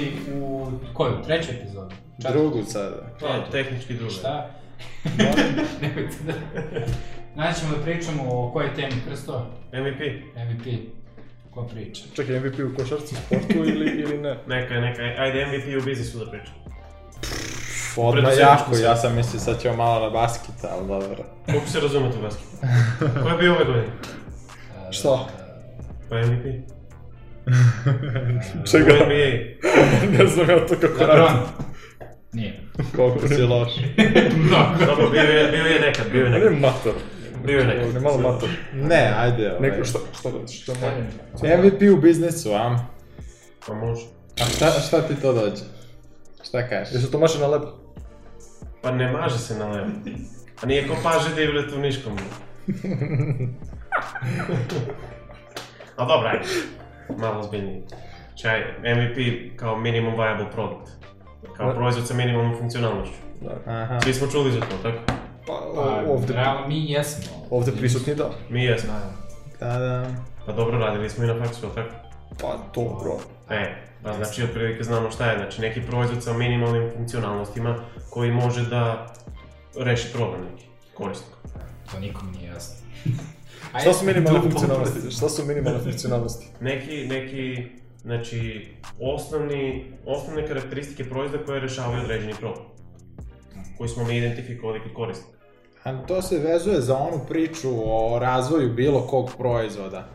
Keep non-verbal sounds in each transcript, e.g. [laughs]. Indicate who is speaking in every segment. Speaker 1: gosti u kojoj, Trećoj epizodi?
Speaker 2: Četvrti. Drugu sada.
Speaker 1: E, tehnički druga.
Speaker 2: Šta? [laughs] Nemojte
Speaker 1: da... Znači ćemo da pričamo o kojoj temi, Krsto? MVP. MVP. Ko priča?
Speaker 2: Čekaj, MVP u košarci sportu [laughs] ili, ili ne?
Speaker 1: Neka, neka, ajde MVP u biznisu da pričamo. Odma
Speaker 2: jako, ja sam mislio sad ćemo malo na basket, ali dobro.
Speaker 1: Kako se razumete u basket? Ko je bio ove godine? [laughs]
Speaker 2: Šta?
Speaker 1: Pa MVP. [laughs] Čega? U NBA. [laughs]
Speaker 2: ne znam ja to kako Lebron. Nije. Koliko si
Speaker 1: loš. [laughs] no, dobro, bio je, bio je nekad, bio je nekad.
Speaker 2: Ne je mator.
Speaker 1: Bio je nekad.
Speaker 2: On malo mator.
Speaker 1: Ne, ajde.
Speaker 2: Ovaj. Neko što, što radiš, šta manje? MVP u biznisu, a?
Speaker 1: Pa može.
Speaker 2: A šta, šta ti to dođe? Šta kažeš? Jesu to maše na lebu?
Speaker 1: Pa
Speaker 2: ne maže
Speaker 1: se
Speaker 2: na lebu.
Speaker 1: A nije ko paže divlje da tu niškom. A dobra, ajde malo zbiljniji. Čaj, znači, MVP kao minimum viable product. Kao da. proizvod sa minimum funkcionalnošću. Da. Aha. Svi smo čuli za to, tako?
Speaker 2: Pa, pa ovde... Pa,
Speaker 1: mi jesmo.
Speaker 2: Ovde prisutni, da.
Speaker 1: Mi jesmo.
Speaker 2: Da,
Speaker 1: da. da, da. Pa dobro, radili smo i na faksu, tako?
Speaker 2: Pa, dobro.
Speaker 1: E, pa znači, otprilike znamo šta je. Znači, neki proizvod sa minimalnim funkcionalnostima koji može da reši problem neki korisnik. To nikom nije jasno.
Speaker 2: Šta su minimalne funkcionalnosti? Šta su minimalne funkcionalnosti?
Speaker 1: Neki, neki, znači, osnovni, osnovne karakteristike proizvoda koje rešavaju određeni problem koji smo mi identifikovali kod korisnika.
Speaker 2: A to se vezuje za onu priču o razvoju bilo kog proizvoda.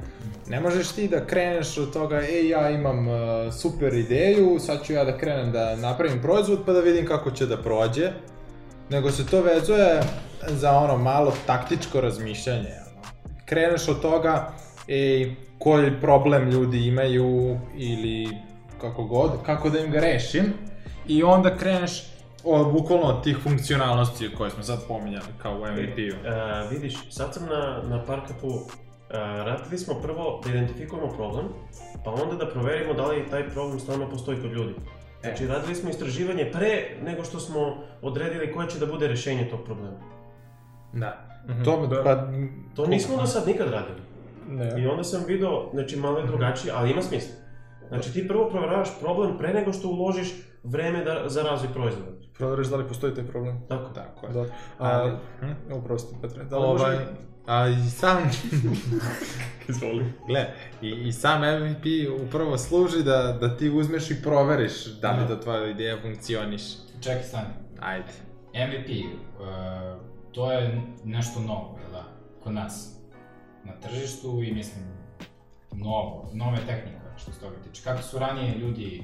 Speaker 2: Ne možeš ti da kreneš od toga, e, ja imam uh, super ideju, sad ću ja da krenem da napravim proizvod pa da vidim kako će da prođe. Nego se to vezuje za ono malo taktičko razmišljanje. Ono. Kreneš od toga ej, koji problem ljudi imaju ili kako god, kako da im ga rešim i onda kreneš od, bukvalno od tih funkcionalnosti koje smo sad pominjali kao u MVP-u.
Speaker 1: E, e, vidiš, sad sam na, na parkapu e, radili smo prvo da identifikujemo problem, pa onda da proverimo da li taj problem stvarno postoji kod ljudi. E. Znači, radili smo istraživanje pre nego što smo odredili koje će da bude rešenje tog problema.
Speaker 2: Da. Mhm.
Speaker 1: To,
Speaker 2: da. Pa,
Speaker 1: to nismo do sad nikad radili. Ne. I onda sam video, znači malo je mhm. drugačije, ali ima smisla. Znači ti prvo proveravaš problem pre nego što uložiš vreme da, za razvoj proizvoda.
Speaker 2: Proveraš da li postoji taj problem.
Speaker 1: Tako.
Speaker 2: Tako je. Da. A, hm? Oprosti, Petre. Da li ovaj, A i sam...
Speaker 1: [laughs] Izvoli.
Speaker 2: Gle, i, i sam MVP upravo služi da, da ti uzmeš i proveriš da li da. da tvoja ideja funkcioniš.
Speaker 1: Čekaj, stani.
Speaker 2: Ajde.
Speaker 1: MVP, uh, to je nešto novo, jel da, kod nas na tržištu i mislim novo, nove tehnike što se toga tiče. Kako su ranije ljudi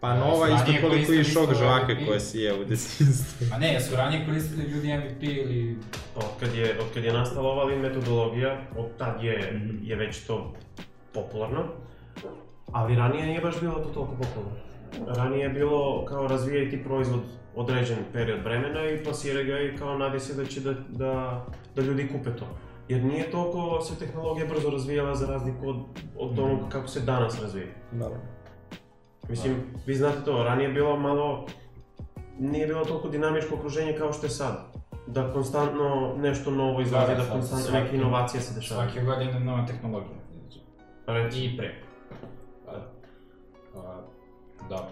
Speaker 2: Pa eh, nova isto koliko i šok žvake ovaj koje koja si je u desinstvu. Pa
Speaker 1: ne, su ranije koristili ljudi MVP ili... Pa kad je, otkad je nastala ova metodologija, od tad je, mhm. je već to popularno. Ali ranije nije baš bilo to toliko popularno ranije je bilo kao razvijati proizvod određen period vremena i plasiraj ga i kao nadi se da će da, da, da ljudi kupe to. Jer nije toliko se tehnologija brzo razvijala za razliku od, od mhm. onog kako se danas razvija. Naravno. Mislim, vi znate to, ranije je bilo malo, nije bilo toliko dinamičko okruženje kao što je sad da konstantno nešto novo izlazi, da, da, da konstantno svaki, neke inovacije se dešavaju.
Speaker 2: Svake godine nova tehnologija.
Speaker 1: Reći. I pre.
Speaker 2: Da.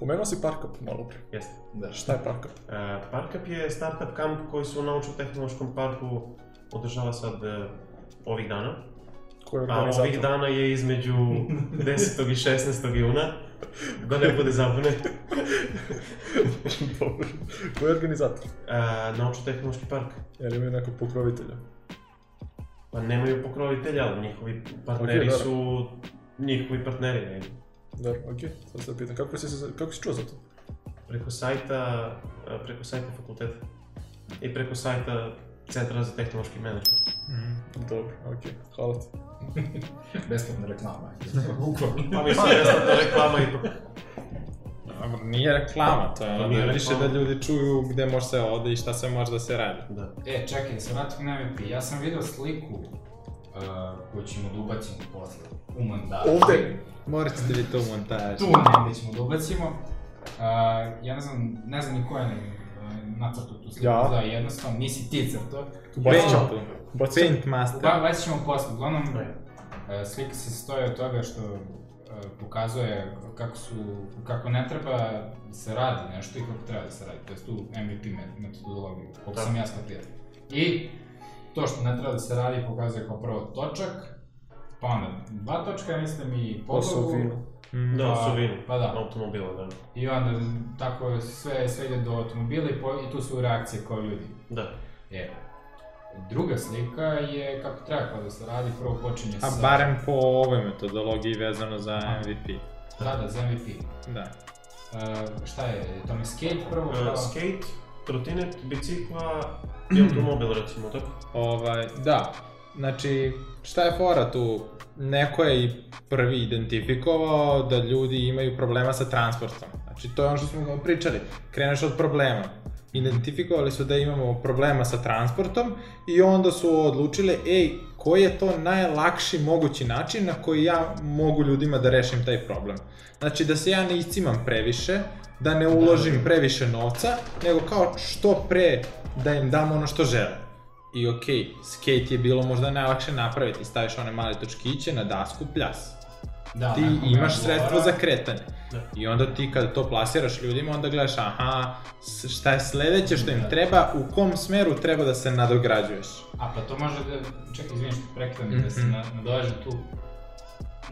Speaker 2: Pomenuo si Parkup malo pre.
Speaker 1: Jeste,
Speaker 2: da. Šta je Parkup? E,
Speaker 1: Parkup je startup kamp koji se u naučno-tehnološkom parku održava sad e, ovih dana.
Speaker 2: Koji je
Speaker 1: A ovih dana je između 10. [laughs] i 16. juna. Da ne bude zabune. [laughs]
Speaker 2: Dobro. Koji je organizator? E,
Speaker 1: naučno-tehnološki park.
Speaker 2: Je li imaju nekog pokrovitelja?
Speaker 1: Pa nemaju pokrovitelja, ali njihovi partneri okay, su... Njihovi partneri, ne.
Speaker 2: Da, okej, sad se pitam, kako si, kako si čuo za to?
Speaker 1: Preko sajta, e, preko sajta fakulteta i preko sajta Centra za tehnološki menadžment. Mm,
Speaker 2: dobro, okej, okay. hvala ti.
Speaker 1: [laughs] besplatna reklama. [laughs] Bukvalno. pa mislim, da besplatna reklama i
Speaker 2: Dobro, nije reklama, to je pa ono da više da ljudi čuju gde može se ode i šta sve može da se radi. Da.
Speaker 1: E, čekaj, se vratim na MVP. Ja sam video sliku koju ćemo da ubacimo posle u montažu.
Speaker 2: Ovde? Morat ćete da li to u montažu. Tu
Speaker 1: negde ćemo da ubacimo. ja ne znam, ne znam ni ko je nacrtu tu sliku, ja. da jednostavno nisi ti
Speaker 2: crto.
Speaker 1: Ubacit ćemo to. Paint master. Ubacit da, ćemo posle, uglavnom da. slika se stoji od toga što pokazuje kako su, kako ne treba da se radi nešto i kako treba da se radi, to je tu MVP metodologiju, koliko sam ja shvatio. I to što ne treba da se radi pokazuje kao prvo točak, pa onda dva točka, mislim, i podlogu.
Speaker 2: Pa mm. pa, da, pa, suvinu, pa da. automobila,
Speaker 1: da. I onda tako sve, sve ide do automobila i, po, i tu su reakcije kao ljudi.
Speaker 2: Da. E,
Speaker 1: Druga slika je kako treba da se radi, prvo počinje sa...
Speaker 2: A barem po ovoj metodologiji vezano za MVP.
Speaker 1: Da, da, za MVP.
Speaker 2: Da. Uh,
Speaker 1: šta je, to je skate prvo? Uh, skate, trotinet, bicikla, I automobil recimo, tako?
Speaker 2: Ovaj, da. Znači, šta je fora tu? Neko je i prvi identifikovao da ljudi imaju problema sa transportom. Znači, to je ono što smo pričali. Kreneš od problema. Identifikovali su da imamo problema sa transportom i onda su odlučile, ej, koji je to najlakši mogući način na koji ja mogu ljudima da rešim taj problem. Znači, da se ja ne iscimam previše, da ne uložim previše novca, nego kao što pre da im dam ono što žele. I okej, okay, skate je bilo možda najlakše napraviti, staviš one male točkiće na dasku, pljas. Da, ti imaš sredstvo za kretanje. Da. I onda ti kada to plasiraš ljudima, onda gledaš aha, šta je sledeće što im da. treba, u kom smeru treba da se nadograđuješ.
Speaker 1: A pa to može da, čekaj, što prekidam mm -hmm. da se mhm. na, nadovežem tu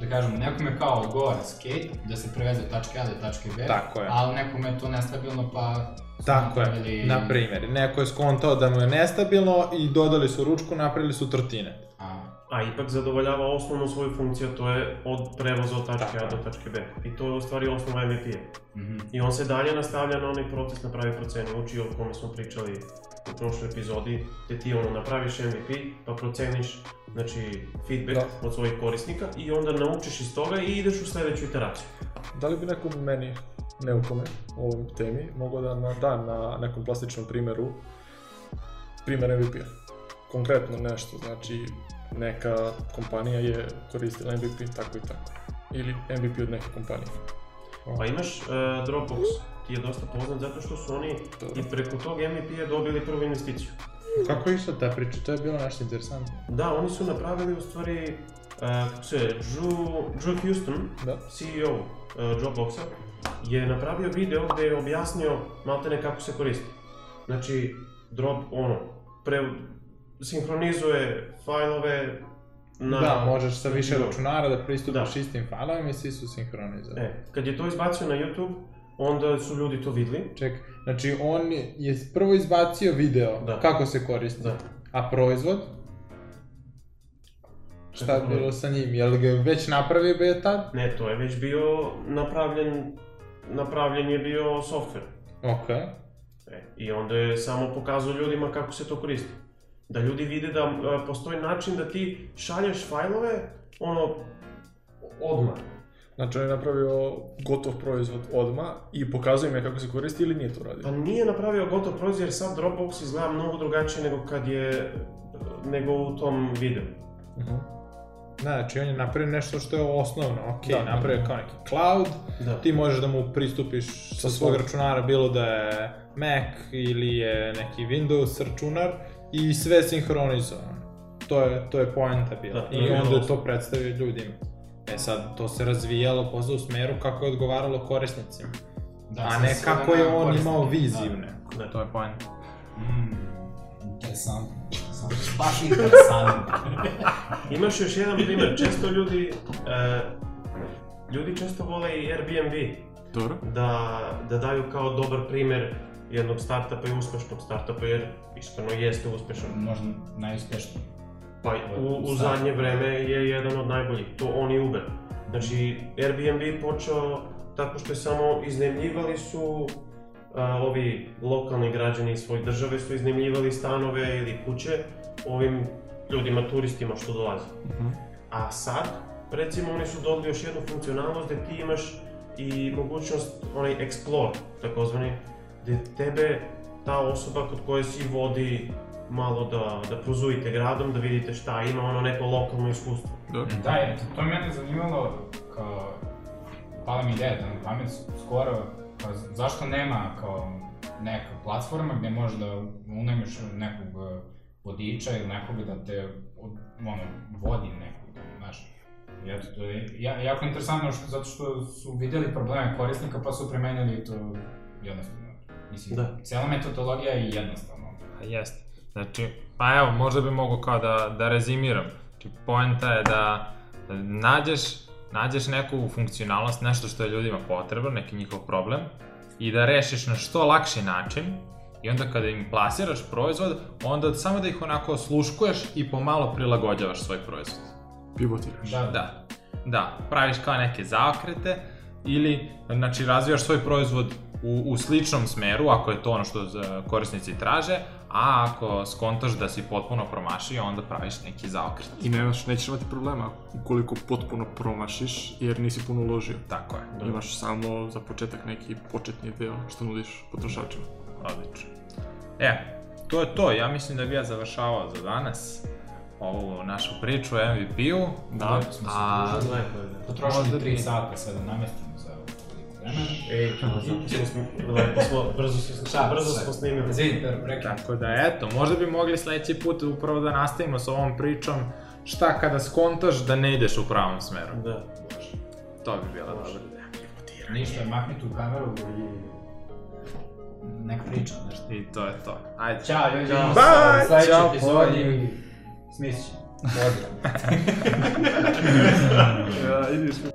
Speaker 1: da kažem, je kao odgovara skate, da se preveze od tačke A do tačke B,
Speaker 2: Tako je.
Speaker 1: ali nekome je to nestabilno, pa...
Speaker 2: Tako je, ili... na primjer, neko je skontao da mu je nestabilno i dodali su ručku, napravili su trtine.
Speaker 1: A a ipak zadovoljava osnovnu svoju funkciju, to je od prevoza od tačke A do tačke B. I to je u stvari osnova MVP-a. Mm -hmm. I on se dalje nastavlja na onaj proces na pravi proceni uči o kome smo pričali u prošloj epizodi, gde ti ono napraviš MVP, pa proceniš znači, feedback da. od svojih korisnika i onda naučiš iz toga i ideš u sledeću iteraciju.
Speaker 2: Da li bi neko meni, neukome u ovom temi, mogao da na, da na nekom plastičnom primeru primer MVP-a? Konkretno nešto, znači neka kompanija je koristila MVP tako i tako. Ili MVP od neke kompanije.
Speaker 1: Pa imaš uh, Dropbox, ti je dosta poznat zato što su oni Dobro. i preko tog MVP-a dobili prvu investiciju.
Speaker 2: Kako je išla ta priča? To je bilo nešto interesantno.
Speaker 1: Da, oni su napravili u stvari, uh, kako se, Drew, Drew Houston, da. CEO uh, e, Dropboxa, je napravio video gde je objasnio maltene kako se koristi. Znači, drop, ono, pre, sinhronizuje fajlove na...
Speaker 2: Da, možeš sa više računara da pristupiš da. istim fajlovima i svi su sinhronizovani.
Speaker 1: E, kad je to izbacio na YouTube, onda su ljudi to videli.
Speaker 2: Ček, znači on je prvo izbacio video da. kako se koristi, da. a proizvod? Šta je bilo sa njim? Je li ga već napravio
Speaker 1: bio
Speaker 2: tad?
Speaker 1: Ne, to je već bio napravljen, napravljen je bio software.
Speaker 2: Okej. E,
Speaker 1: I onda je samo pokazao ljudima kako se to koristi. Da ljudi vide da postoji način da ti šalješ fajlove, ono, odmah.
Speaker 2: Znači, on je napravio gotov proizvod odma i pokazuje im kako se koristi ili nije to radio?
Speaker 1: Pa nije napravio gotov proizvod jer sad Dropbox izgleda mnogo drugačije nego kad je, nego u tom videu. Uh mhm. -huh.
Speaker 2: Znači, on je napravio nešto što je osnovno, ok, da, napravio da. kao neki cloud, da. ti možeš da mu pristupiš sa svog računara, bilo da je Mac ili je neki Windows računar, i sve sinhronizovano. To je, to je poenta bila. Da, I onda je to predstavio ljudima. E sad, to se razvijalo posle u smeru kako je odgovaralo korisnicima. Da, a ne kako je on korisnika. imao da. viziju. Da, da. To je poenta. Mm,
Speaker 1: interesantno. Baš interesantno. [laughs] Imaš još jedan primer. Često ljudi... E, ljudi često vole i Airbnb.
Speaker 2: Dobro.
Speaker 1: Da, da daju kao dobar primer jednog startupa i uspešnog startupa, jer iskreno jeste uspešan. Možda najuspešniji. Pa u, u zadnje vreme je jedan od najboljih, to on i Uber. Znači, Airbnb počeo tako što je samo iznemljivali su a, ovi lokalni građani iz svoje države su iznemljivali stanove ili kuće ovim ljudima, turistima što dolaze. Uh mhm. -huh. A sad, recimo, oni su dobili još jednu funkcionalnost gde ti imaš i mogućnost onaj explore, takozvani, gde tebe ta osoba kod koje si vodi malo da, da prozujite gradom, da vidite šta ima, ono neko lokalno iskustvo.
Speaker 2: Da,
Speaker 1: da je, to mene zanimalo, kao, pala mi ideja da na pamet skoro, kao, pa zašto nema kao neka platforma gde možeš da unajmiš nekog e, vodiča ili nekoga da te od, ono, vodi nekog, znaš. I eto, to je ja, jako interesantno što, zato što su videli probleme korisnika pa su primenili to jednostavno Mislim, da. cela metodologija je jednostavna.
Speaker 2: Pa jeste. Znači, pa evo, možda bi mogo kao da, da rezimiram. Znači, poenta je da, da, nađeš, nađeš neku funkcionalnost, nešto što je ljudima potrebno, neki njihov problem, i da rešiš na što lakši način, i onda kada im plasiraš proizvod, onda samo da ih onako sluškuješ i pomalo prilagođavaš svoj proizvod.
Speaker 1: Pivotiraš.
Speaker 2: Da, da. Da, praviš kao neke zaokrete ili, znači, razvijaš svoj proizvod u, u sličnom smeru, ako je to ono što korisnici traže, a ako skontaš da si potpuno promašio, onda praviš neki zaokret.
Speaker 1: I nemaš, nećeš imati problema ukoliko potpuno promašiš, jer nisi puno uložio.
Speaker 2: Tako je. Da.
Speaker 1: Imaš samo za početak neki početni deo što nudiš potrošačima.
Speaker 2: Odlično. E, to je to. Ja mislim da bi ja završavao za danas ovu našu priču o MVP-u. Da, da
Speaker 1: smo
Speaker 2: se družili.
Speaker 1: Potrošili 3 sata sada namestili Ej, smo, ovaj, brzo smo, [laughs] brzo smo snimili. Izvinite,
Speaker 2: Tako da, eto, možda bi mogli sledeći put upravo da nastavimo sa ovom pričom šta kada skontaš da ne ideš u pravom smeru.
Speaker 1: Da,
Speaker 2: može. To bi bila dobra ideja.
Speaker 1: Ništa, makni tu kameru i neka priča,
Speaker 2: nešto. I to je to. Ajde. Ćao,
Speaker 1: ljudi. Ćao.
Speaker 2: Bye. Sledeći epizod i smisli. Pozdrav. [laughs] ja, idi ideš.